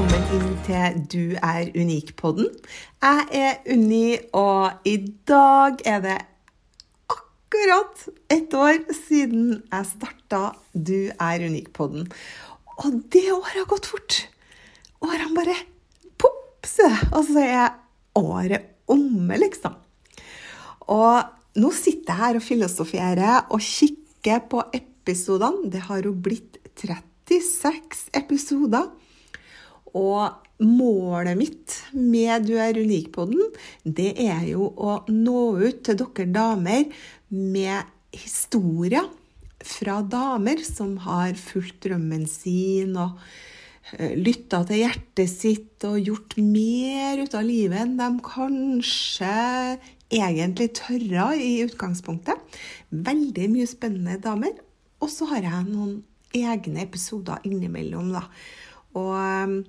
Velkommen inn til Du er unik-podden. Jeg er Unni, og i dag er det akkurat ett år siden jeg starta Du er unik-podden. Og det året har gått fort. Årene bare popser, og så er året omme, liksom. Og nå sitter jeg her og filosoferer og kikker på episodene. Det har jo blitt 36 episoder. Og målet mitt med Du er unik-podden, det er jo å nå ut til dere damer med historier fra damer som har fulgt drømmen sin og lytta til hjertet sitt og gjort mer ut av livet enn de kanskje egentlig tørra i utgangspunktet. Veldig mye spennende damer. Og så har jeg noen egne episoder innimellom, da. Og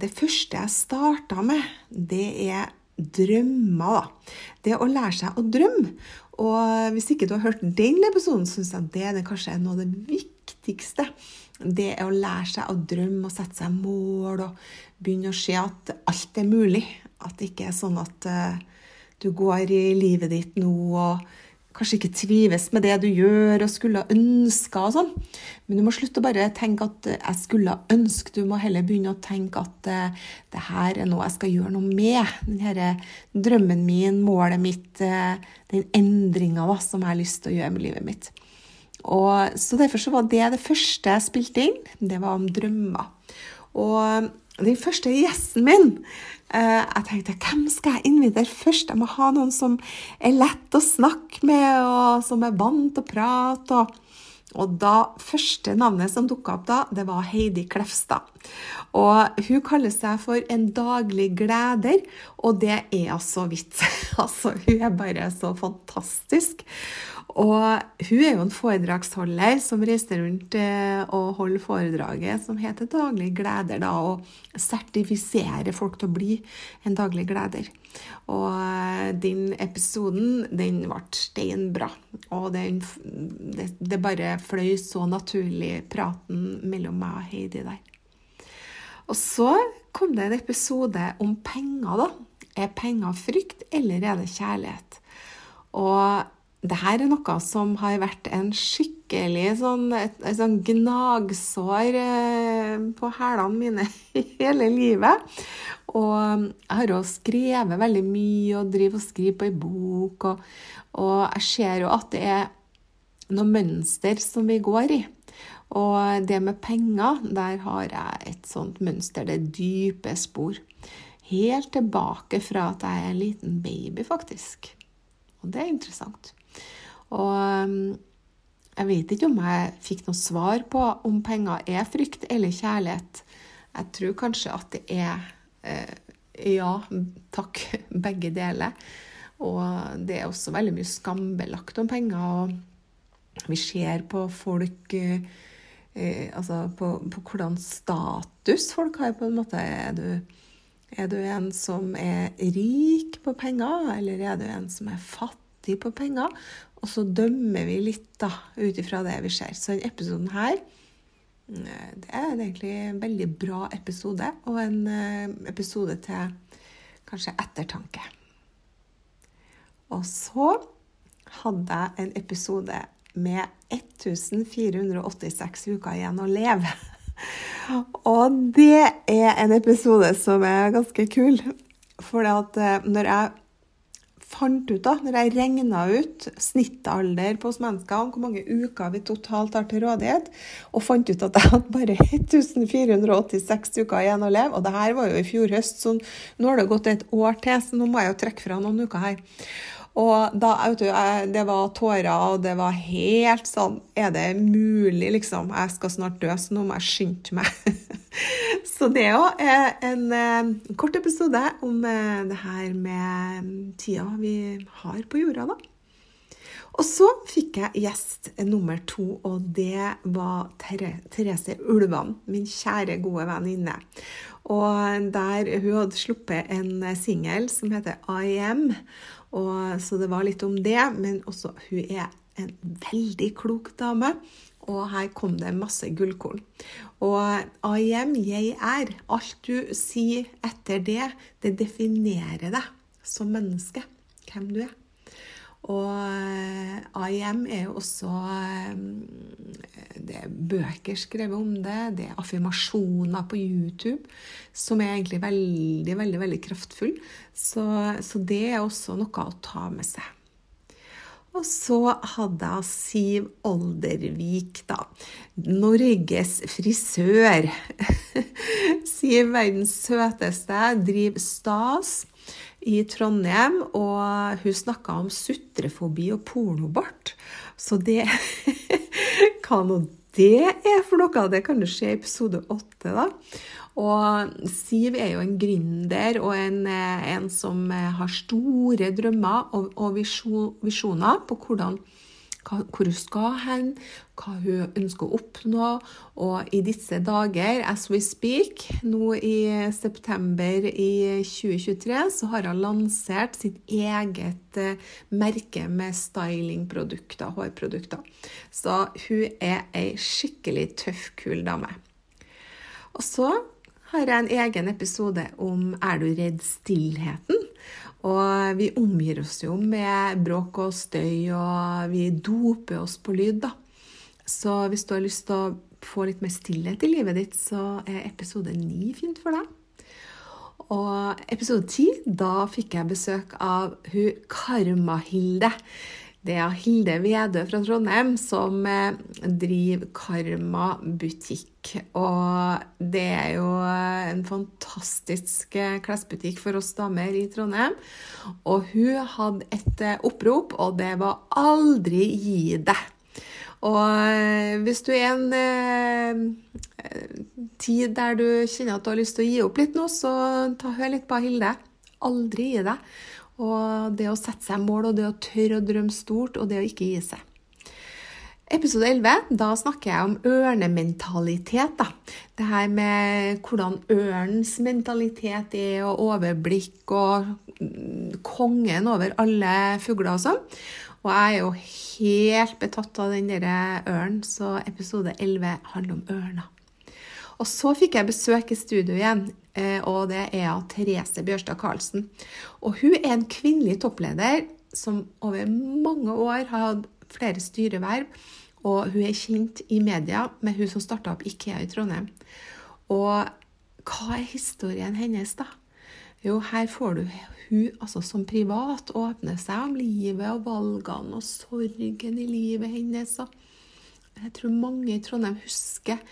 det første jeg starta med, det er drømmer, da. Det å lære seg å drømme. Og hvis ikke du har hørt den episoden, syns jeg det er kanskje noe av det viktigste. Det er å lære seg å drømme og sette seg mål og begynne å se at alt er mulig. At det ikke er sånn at uh, du går i livet ditt nå og kanskje ikke trives med det du gjør og skulle ønske og sånn. Men du må slutte å bare tenke at eh, 'jeg skulle ønske'. Du må heller begynne å tenke at uh, det her er noe jeg skal gjøre noe med. Denne drømmen min, målet mitt, den endringa som jeg har lyst til å gjøre med livet mitt. Og, så Derfor så var det det første jeg spilte inn. Det var om drømmer. Og den første gjesten min eh, Jeg tenkte hvem skal jeg invitere først? Jeg må ha noen som er lett å snakke med, og som er vant til å prate. og og da, første navnet som dukka opp da, det var Heidi Klefstad. Og hun kaller seg for en daglig gleder, og det er altså vidt. altså, hun er bare så fantastisk. Og hun er jo en foredragsholder som reiser rundt eh, og holder foredraget som heter Daglig gleder, da, og sertifiserer folk til å bli en daglig gleder. Og eh, den episoden, den ble steinbra. Og den, det, det bare fløy så naturlig, praten mellom meg og Heidi der. Og så kom det en episode om penger, da. Er penger frykt, eller er det kjærlighet? Og det her er noe som har vært en skikkelig sånn, et, et sånn gnagsår eh, på hælene mine hele livet. Og jeg har jo skrevet veldig mye og driver og skriver på ei bok. Og, og, jeg ser jo at det er noe mønster som vi går i. Og det med penger, der har jeg et sånt mønster. Det dype spor. Helt tilbake fra at jeg er en liten baby, faktisk. Og det er interessant. Og um, jeg vet ikke om jeg fikk noe svar på om penger er frykt eller kjærlighet. Jeg tror kanskje at det er eh, ja, takk, begge deler. Og det er også veldig mye skambelagt om penger. Og vi ser på folk eh, eh, Altså på, på, hvordan status folk har, på en måte. Er du, er du en som er rik på penger, eller er du en som er fattig på penger? Og så dømmer vi litt da, ut ifra det vi ser. Så denne episoden her eh, det er egentlig en veldig bra episode, og en eh, episode til kanskje ettertanke. Og så hadde jeg en episode med 1486 uker igjen å leve. Og det er en episode som er ganske kul. For eh, når jeg fant ut, da, når jeg regna ut snittalder på oss mennesker, hvor mange uker vi totalt har til rådighet, og fant ut at jeg hadde bare 1486 uker igjen å leve, og det her var jo i fjor høst, så nå har det gått et år til, så nå må jeg jo trekke fra noen uker her. Og da, vet du, det var tårer, og det var helt sånn Er det mulig, liksom? Jeg skal snart dø, så nå må jeg skynde meg. så det er en, en kort episode om det her med tida vi har på jorda, da. Og så fikk jeg gjest nummer to, og det var Therese Ulvan, min kjære, gode venninne. Og der hun hadde sluppet en singel som heter I Am. Og, så det var litt om det, men også hun er en veldig klok dame. Og her kom det masse gullkorn. Og I am, jeg er. Alt du sier etter det, det definerer deg som menneske. Hvem du er. Og eh, IM er jo også eh, Det er bøker skrevet om det, det er affirmasjoner på YouTube som er egentlig veldig, veldig veldig kraftfulle. Så, så det er også noe å ta med seg. Og så hadde jeg Siv Oldervik, da. Norges frisør. Siv, verdens søteste, driver Stas i Trondheim, og hun snakka om sutrefobi og pornobart. Så det Hva nå det er for noe, det kan du se i episode åtte, da. Og Siv er jo en gründer og en, en som har store drømmer og, og visjoner på hvordan hvor hun skal hen, hva hun ønsker å oppnå. Og i disse dager, as we speak, nå i september i 2023, så har hun lansert sitt eget eh, merke med stylingprodukter, hårprodukter. Så hun er ei skikkelig tøff, kul dame. Og så har jeg en egen episode om Er du redd stillheten? Og vi omgir oss jo med bråk og støy, og vi doper oss på lyd, da. Så hvis du har lyst til å få litt mer stillhet i livet ditt, så er episode ni fint for deg. Og episode ti, da fikk jeg besøk av hun Karma-Hilde. Det er Hilde Vedø fra Trondheim som eh, driver Karma butikk. Og det er jo en fantastisk eh, klesbutikk for oss damer i Trondheim. Og hun hadde et eh, opprop, og det var 'aldri gi deg'. Og hvis du er en eh, tid der du kjenner at du har lyst til å gi opp litt nå, så ta hør litt på Hilde. Aldri gi deg. Og det å sette seg mål, og det å tørre å drømme stort, og det å ikke gi seg. Episode 11, da snakker jeg om ørnementalitet. da. Det her med hvordan ørnens mentalitet er, og overblikk og kongen over alle fugler og sånn. Og jeg er jo helt betatt av den derre ørnen, så episode 11 handler om ørner. Og så fikk jeg besøk i studio igjen og det er av Therese Bjørstad Karlsen. Og hun er en kvinnelig toppleder som over mange år har hatt flere styreverv. Og hun er kjent i media med hun som starta opp Ikea i Trondheim. Og hva er historien hennes, da? Jo, her får du hun altså som privat åpne seg om livet og valgene og sorgen i livet hennes. Og jeg tror mange i Trondheim husker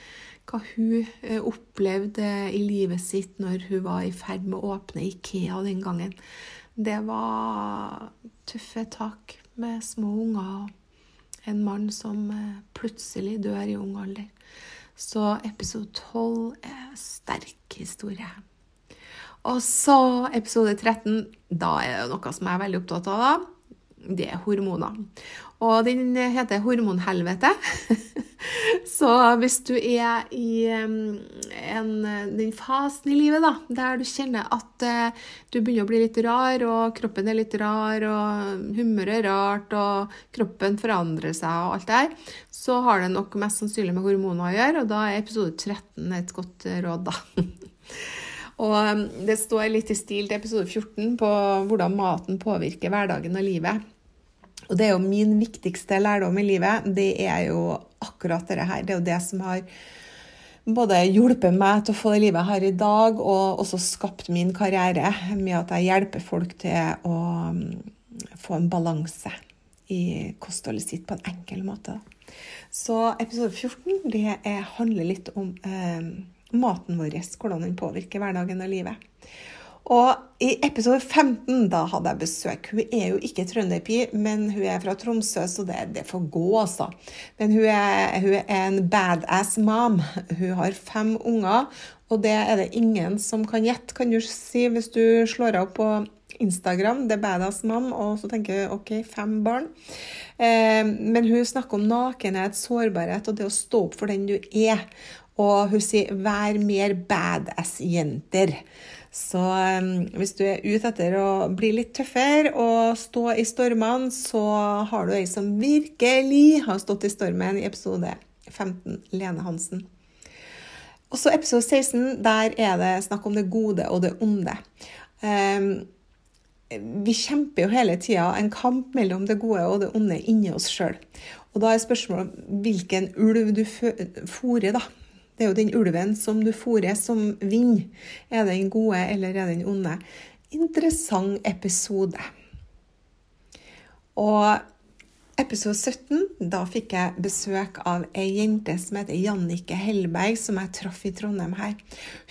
hva hun eh, opplevde i livet sitt når hun var i ferd med å åpne Ikea den gangen. Det var tøffe tak med små unger og en mann som eh, plutselig dør i ung alder. Så episode 12 er sterk historie. Og så episode 13. Da er det noe som jeg er veldig opptatt av. da. Det er hormoner. Og den heter Hormonhelvete. Så hvis du er i en, den fasen i livet da, der du kjenner at uh, du begynner å bli litt rar, og kroppen er litt rar, og humøret er rart, og kroppen forandrer seg og alt det her, så har det nok mest sannsynlig med hormoner å gjøre, og da er episode 13 et godt råd, da. og det står litt i stil til episode 14 på hvordan maten påvirker hverdagen og livet. Og det er jo min viktigste lærdom i livet. Det er jo akkurat dette her. Det er jo det som har både hjulpet meg til å få det livet jeg har i dag, og også skapt min karriere med at jeg hjelper folk til å mm, få en balanse i kostholdet sitt på en enkel måte. Så episode 14 det handler litt om eh, maten vår, hvordan den påvirker hverdagen og livet. Og i episode 15 da hadde jeg besøk. Hun er jo ikke trønderpi, men hun er fra Tromsø, så det, det får gå, altså. Men hun er, hun er en badass mom. Hun har fem unger, og det er det ingen som kan gjette, kan du si, hvis du slår opp på Instagram, det er badass mom, og så tenker jeg OK, fem barn. Eh, men hun snakker om nakenhet, sårbarhet og det å stå opp for den du er. Og hun sier 'vær mer badass-jenter'. Så hvis du er ute etter å bli litt tøffere og stå i stormene, så har du ei som virkelig har stått i stormen i episode 15, Lene Hansen. Også episode 16, der er det snakk om det gode og det onde. Vi kjemper jo hele tida en kamp mellom det gode og det onde inni oss sjøl. Og da er spørsmålet hvilken ulv du fôrer, da. Det er jo den ulven som du fôrer, som vinner. Er den gode, eller er den onde? Interessant episode. Og episode 17, da fikk jeg besøk av ei jente som heter Jannike Hellberg, som jeg traff i Trondheim her.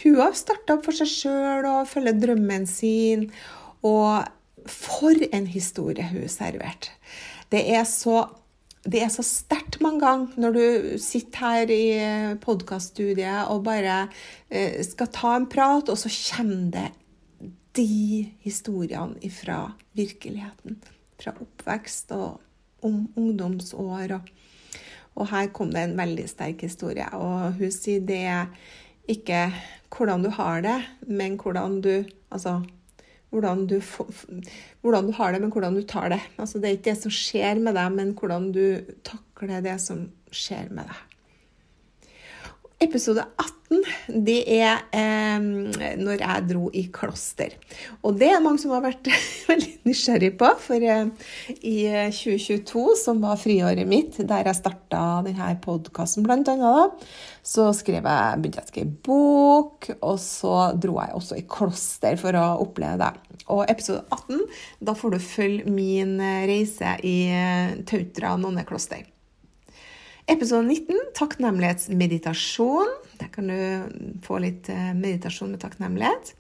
Hun har starta opp for seg sjøl og følger drømmen sin. Og for en historie hun serverte. Det er så det er så sterkt mange ganger når du sitter her i podkaststudiet og bare eh, skal ta en prat, og så kommer det de historiene fra virkeligheten. Fra oppvekst og om ungdomsår. Og, og, her kom det en veldig sterk historie. Og hun sier det er ikke hvordan du har det, men hvordan du Altså hvordan du, hvordan du, har det, men hvordan du tar det. Altså, det er ikke det som skjer med deg, men hvordan du takler det som skjer med deg. Episode 18 det er eh, når jeg dro i kloster. Og det er mange som har vært veldig nysgjerrig på. For eh, i 2022, som var friåret mitt, der jeg starta denne podkasten bl.a., så skrev jeg, begynte jeg å skrive bok, og så dro jeg også i kloster for å oppleve det. Og episode 18, da får du følge min reise i eh, Tautra nonnekloster. Episode 19, takknemlighetsmeditasjon. Der kan du få litt eh, meditasjon med takknemlighet.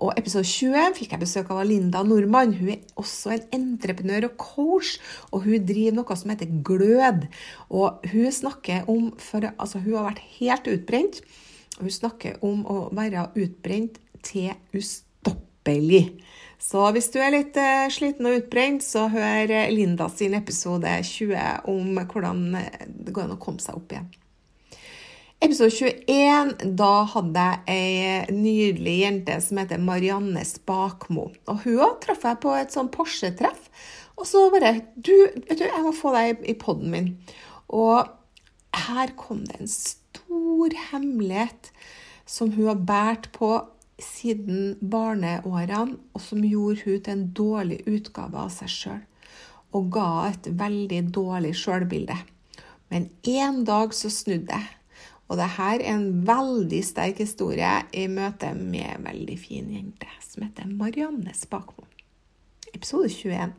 Og episode 20 fikk jeg besøk av Linda Nordmann. Hun er også en entreprenør og coach, og hun driver noe som heter Glød. Og hun snakker om for, Altså, hun har vært helt utbrent. Og hun snakker om å være utbrent til ustoppelig. Så hvis du er litt uh, sliten og utbrent, så hør Linda sin episode 20 om hvordan eh, det går an å komme seg opp igjen. Episode 21, da hadde jeg ei nydelig jente som heter Marianne Spakmo. Og hun traff jeg på et sånn Porsche-treff. Og så bare du, vet du, jeg må få deg i poden min. Og her kom det en stor hemmelighet som hun har båret på siden barneårene, og som gjorde hun til en dårlig utgave av seg sjøl. Og ga et veldig dårlig sjølbilde. Men en dag så snudde det. Og det her er en veldig sterk historie i møte med en veldig fin jente som heter Marianne Spakmo. Episode 21.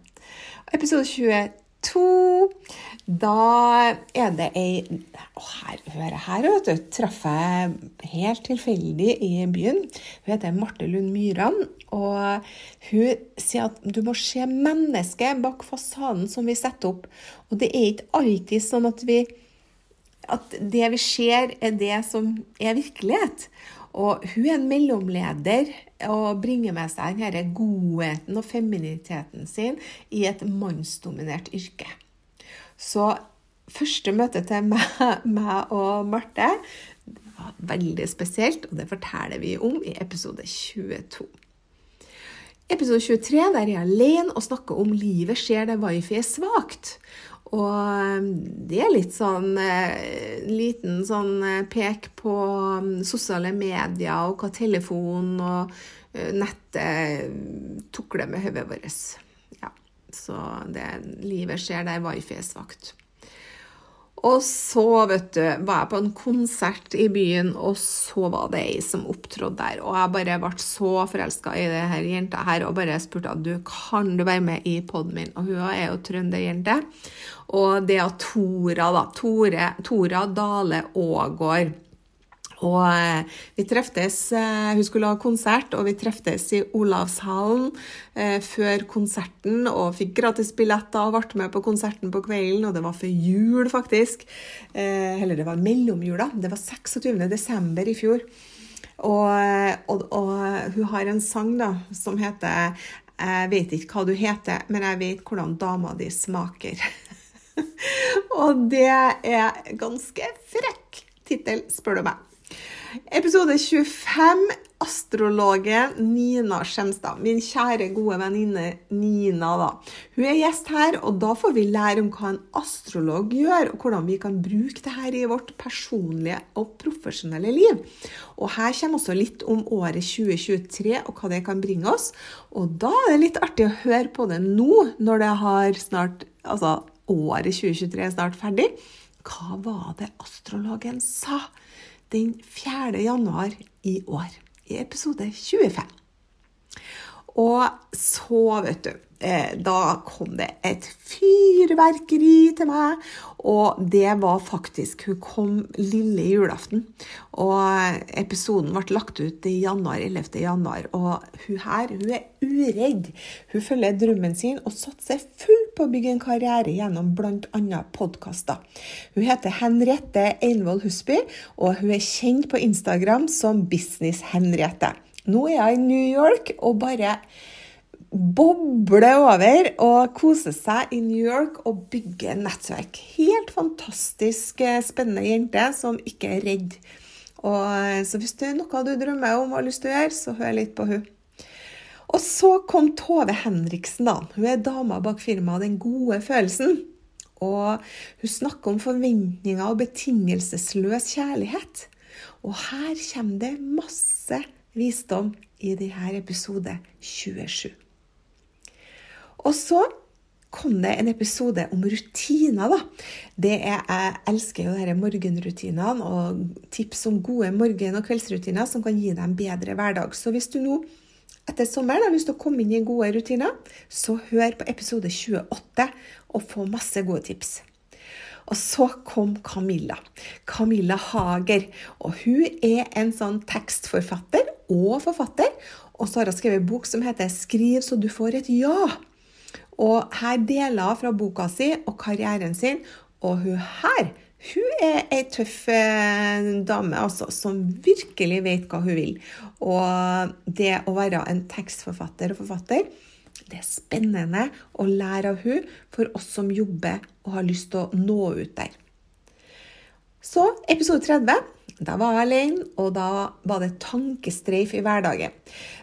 Og episode 22 to. Da er det ei Å, her, hør her, vet du. Traff jeg helt tilfeldig i byen. Hun heter Marte Lund Myran. Og hun sier at du må se mennesket bak fasaden som vi setter opp. Og det er ikke alltid sånn at vi at det vi ser, er det som er virkelighet. Og hun er en mellomleder og bringer med seg denne godheten og feminiteten sin i et mannsdominert yrke. Så første møte til meg, meg og Marte var veldig spesielt, og det forteller vi om i episode 22. Episode 23 der jeg er alene og snakker om livet skjer der wifi er svakt. Og um, det er litt sånn eh, liten sånn eh, pek på um, sosiale medier og hva telefonen og uh, nettet tukler med hodet vårt. Ja, så det, livet skjer der wifi er svakt. Og så, vet du, var jeg på en konsert i byen, og så var det ei som opptrådte der. Og jeg bare ble så forelska i det her jenta her og bare spurte du, kan du være med i poden min. Og hun er jo trønderjente. Og det er Tora, da. Tore, Tora Dale Aagaard. Og eh, vi treftes eh, Hun skulle ha konsert, og vi treftes i Olavshallen eh, før konserten og fikk gratis billetter og ble med på konserten på kvelden. Og det var før jul, faktisk. Eller det var mellomjula. Det var 26. desember i fjor. Og, og, og, hun har en sang da, som heter 'Jeg vet ikke hva du heter, men jeg vet hvordan dama di smaker'. og det er ganske frekk tittel, spør du meg. Episode 25. Astrologen Nina Skjemstad. Min kjære, gode venninne Nina. da. Hun er gjest her, og da får vi lære om hva en astrolog gjør, og hvordan vi kan bruke det her i vårt personlige og profesjonelle liv. Og her kommer også litt om året 2023 og hva det kan bringe oss. Og da er det litt artig å høre på det nå, når det har snart Altså, året 2023 er snart ferdig. Hva var det astrologen sa? Den 4. januar i år, i episode 25. Og så, vet du Eh, da kom det et fyrverkeri til meg, og det var faktisk Hun kom lille julaften. Og episoden ble lagt ut i januar, 11. januar, og hun her hun er uredd. Hun følger drømmen sin og satser fullt på å bygge en karriere gjennom bl.a. podkaster. Hun heter Henriette Einvoll Husby, og hun er kjent på Instagram som Business-Henriette. Nå er hun i New York og bare bobler over og koser seg i New York og bygger nettverk. Helt fantastisk eh, spennende jente som ikke er redd. Og, eh, så hvis det er noe du drømmer om og har lyst til å gjøre, så hør litt på hun. Og så kom Tove Henriksen, da. Hun er dama bak firmaet Den gode følelsen. Og hun snakker om forventninger og betingelsesløs kjærlighet. Og her kommer det masse visdom i denne episode 27. Og så kom det en episode om rutiner. da. Det er, Jeg elsker jo disse morgenrutinene og tips om gode morgen- og kveldsrutiner som kan gi deg en bedre hverdag. Så hvis du nå etter sommeren har lyst til å komme inn i gode rutiner, så hør på episode 28 og få masse gode tips. Og så kom Camilla. Camilla Hager. Og hun er en sånn tekstforfatter og forfatter. Og så har hun skrevet en bok som heter 'Skriv så du får et ja'. Og her deler hun fra boka si og karrieren sin. Og hun her hun er ei tøff eh, dame altså, som virkelig vet hva hun vil. Og det å være en tekstforfatter og forfatter, det er spennende å lære av hun for oss som jobber og har lyst til å nå ut der. Så episode 30 da var jeg alene, og da var det tankestreif i hverdagen.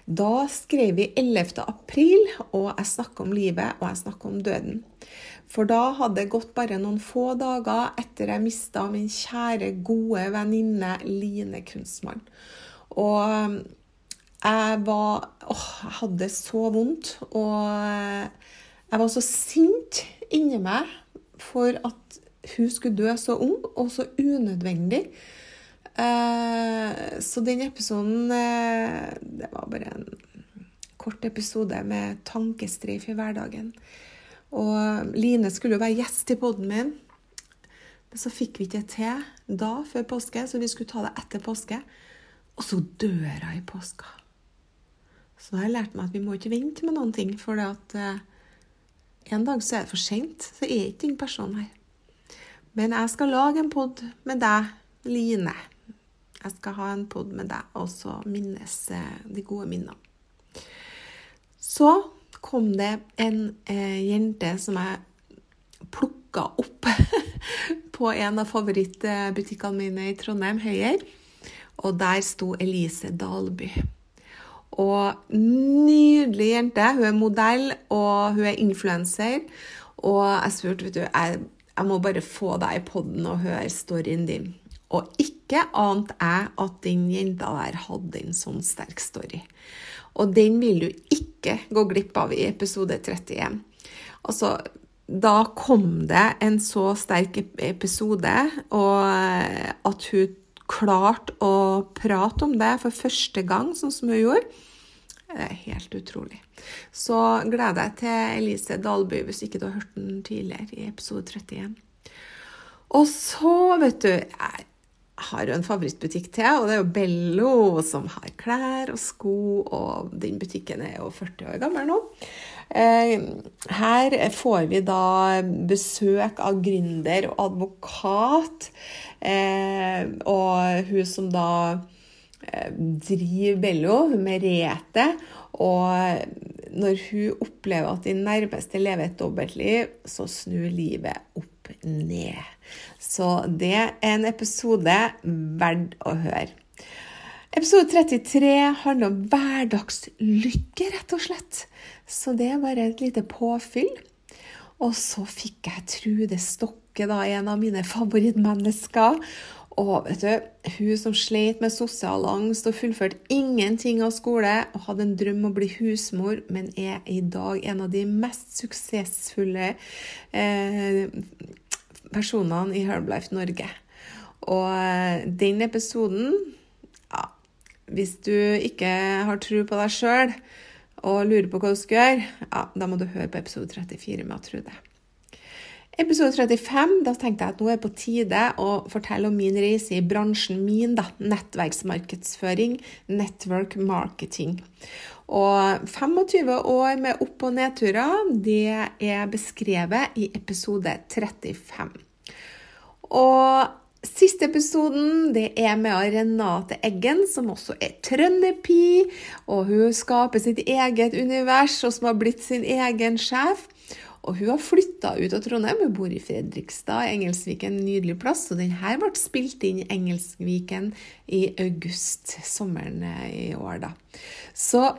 Da skrev vi 11. april, og jeg snakka om livet, og jeg snakka om døden. For da hadde det gått bare noen få dager etter jeg mista min kjære, gode venninne Line Kunstmann. Og jeg var Åh, jeg hadde så vondt. Og jeg var så sint inni meg for at hun skulle dø så ung og så unødvendig. Eh, så den episoden eh, Det var bare en kort episode med tankestreif i hverdagen. Og Line skulle jo være gjest i poden min, men så fikk vi ikke til da før påske, så vi skulle ta det etter påske. Og så dør hun i påska. Så da har jeg lært meg at vi må ikke vente med noen ting, for at eh, en dag så er det for seint. Så er ikke den personen her. Men jeg skal lage en pod med deg, Line. Jeg skal ha en pod med deg og så minnes eh, de gode minnene. Så kom det en eh, jente som jeg plukka opp på en av favorittbutikkene mine i Trondheim, Høyer. Og der sto Elise Dalby. Og nydelig jente. Hun er modell, og hun er influenser. Og jeg spurte, vet du, jeg, jeg må bare få deg i poden og høre storyen din. Og ikke ante jeg at den jenta der hadde en sånn sterk story. Og den vil du ikke gå glipp av i episode 31. Altså, da kom det en så sterk episode, og at hun klarte å prate om det for første gang, sånn som hun gjorde. Det er helt utrolig. Så gleder jeg til Elise Dalby, hvis ikke du har hørt den tidligere, i episode 31. Og så, vet du jeg har jo en favorittbutikk til, og det er jo Bello, som har klær og sko, og den butikken er jo 40 år gammel nå. Eh, her får vi da besøk av gründer og advokat, eh, og hun som da driver Bello, Merete, og når hun opplever at de nærmeste lever et dobbeltliv, så snur livet opp ned. Så det er en episode verdt å høre. Episode 33 handler om hverdagslykke, rett og slett. Så det er bare et lite påfyll. Og så fikk jeg Trude Stokke, da, en av mine favorittmennesker. Og vet du, hun som slet med sosial angst og fullførte ingenting av skole og hadde en drøm om å bli husmor, men er i dag en av de mest suksessfulle eh, personene i Herbalife Norge. Og eh, den episoden ja, Hvis du ikke har tro på deg sjøl og lurer på hva du skal gjøre, ja, da må du høre på episode 34 med Trude. Episode 35, da tenkte jeg at nå er det på tide å fortelle om min reise i bransjen min, da, nettverksmarkedsføring, network marketing. Og 25 år med opp- og nedturer, det er beskrevet i episode 35. Og Siste episoden det er med Renate Eggen, som også er trønderpi. Og hun skaper sitt eget univers, og som har blitt sin egen sjef. Og hun har flytta ut av Trondheim, hun bor i Fredrikstad, Engelsviken, en nydelig plass. Og denne ble spilt inn i Engelsviken i august, sommeren eh, i år, da. Så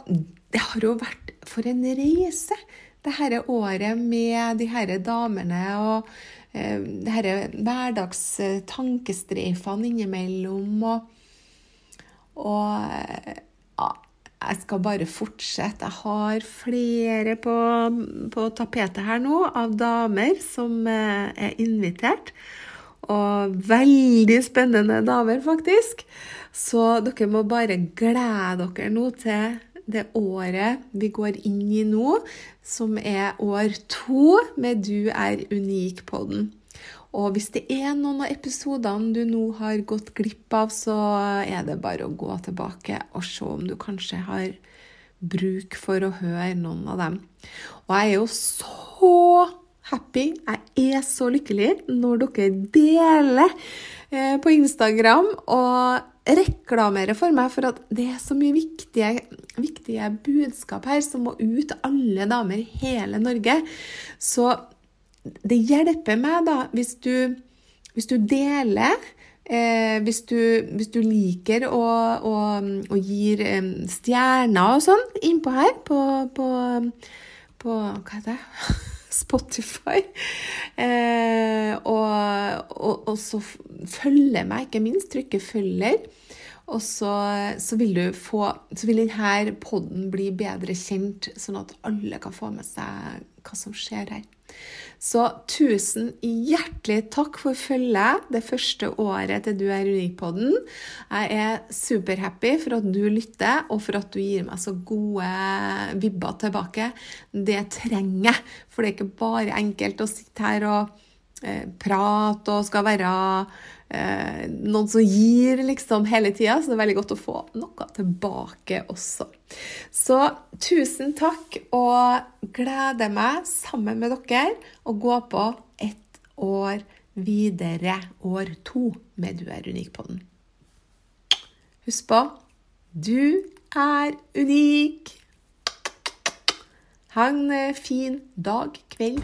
det har jo vært for en reise, det dette året med de her damene og eh, disse hverdagstankestreifene innimellom. Og, og eh, ja, jeg skal bare fortsette. Jeg har flere på, på tapetet her nå av damer som eh, er invitert. Og veldig spennende damer, faktisk. Så dere må bare glede dere nå til det året vi går inn i nå, som er år to med Du er unik på den. Og hvis det er noen av episodene du nå har gått glipp av, så er det bare å gå tilbake og se om du kanskje har bruk for å høre noen av dem. Og jeg er jo så happy, jeg er så lykkelig når dere deler eh, på Instagram og reklamerer for meg for at det er så mye viktige, viktige budskap her som må ut til alle damer i hele Norge. Så det hjelper meg da hvis du, hvis du deler. Eh, hvis, du, hvis, du, liker å å, å gir eh, stjerner og sånn innpå her på, på, på Hva heter det? Spotify. Eh, og, og, og, så følge meg, ikke minst. Trykke 'følger'. Og så, så, vil vil denne poden bli bedre kjent, sånn at alle kan få med seg hva som skjer her. Så tusen hjertelig takk for følget det første året til Du er unik på den. Jeg er superhappy for at du lytter, og for at du gir meg så gode vibber tilbake. Det trenger jeg, for det er ikke bare enkelt å sitte her og eh, prate og skal være eh, noen som gir liksom hele tida, så det er veldig godt å få noe tilbake også. Så tusen takk, og gleder meg sammen med dere å gå på ett år videre, år to, med Du er unik på den. Husk på du er unik. Ha en fin dag, kveld,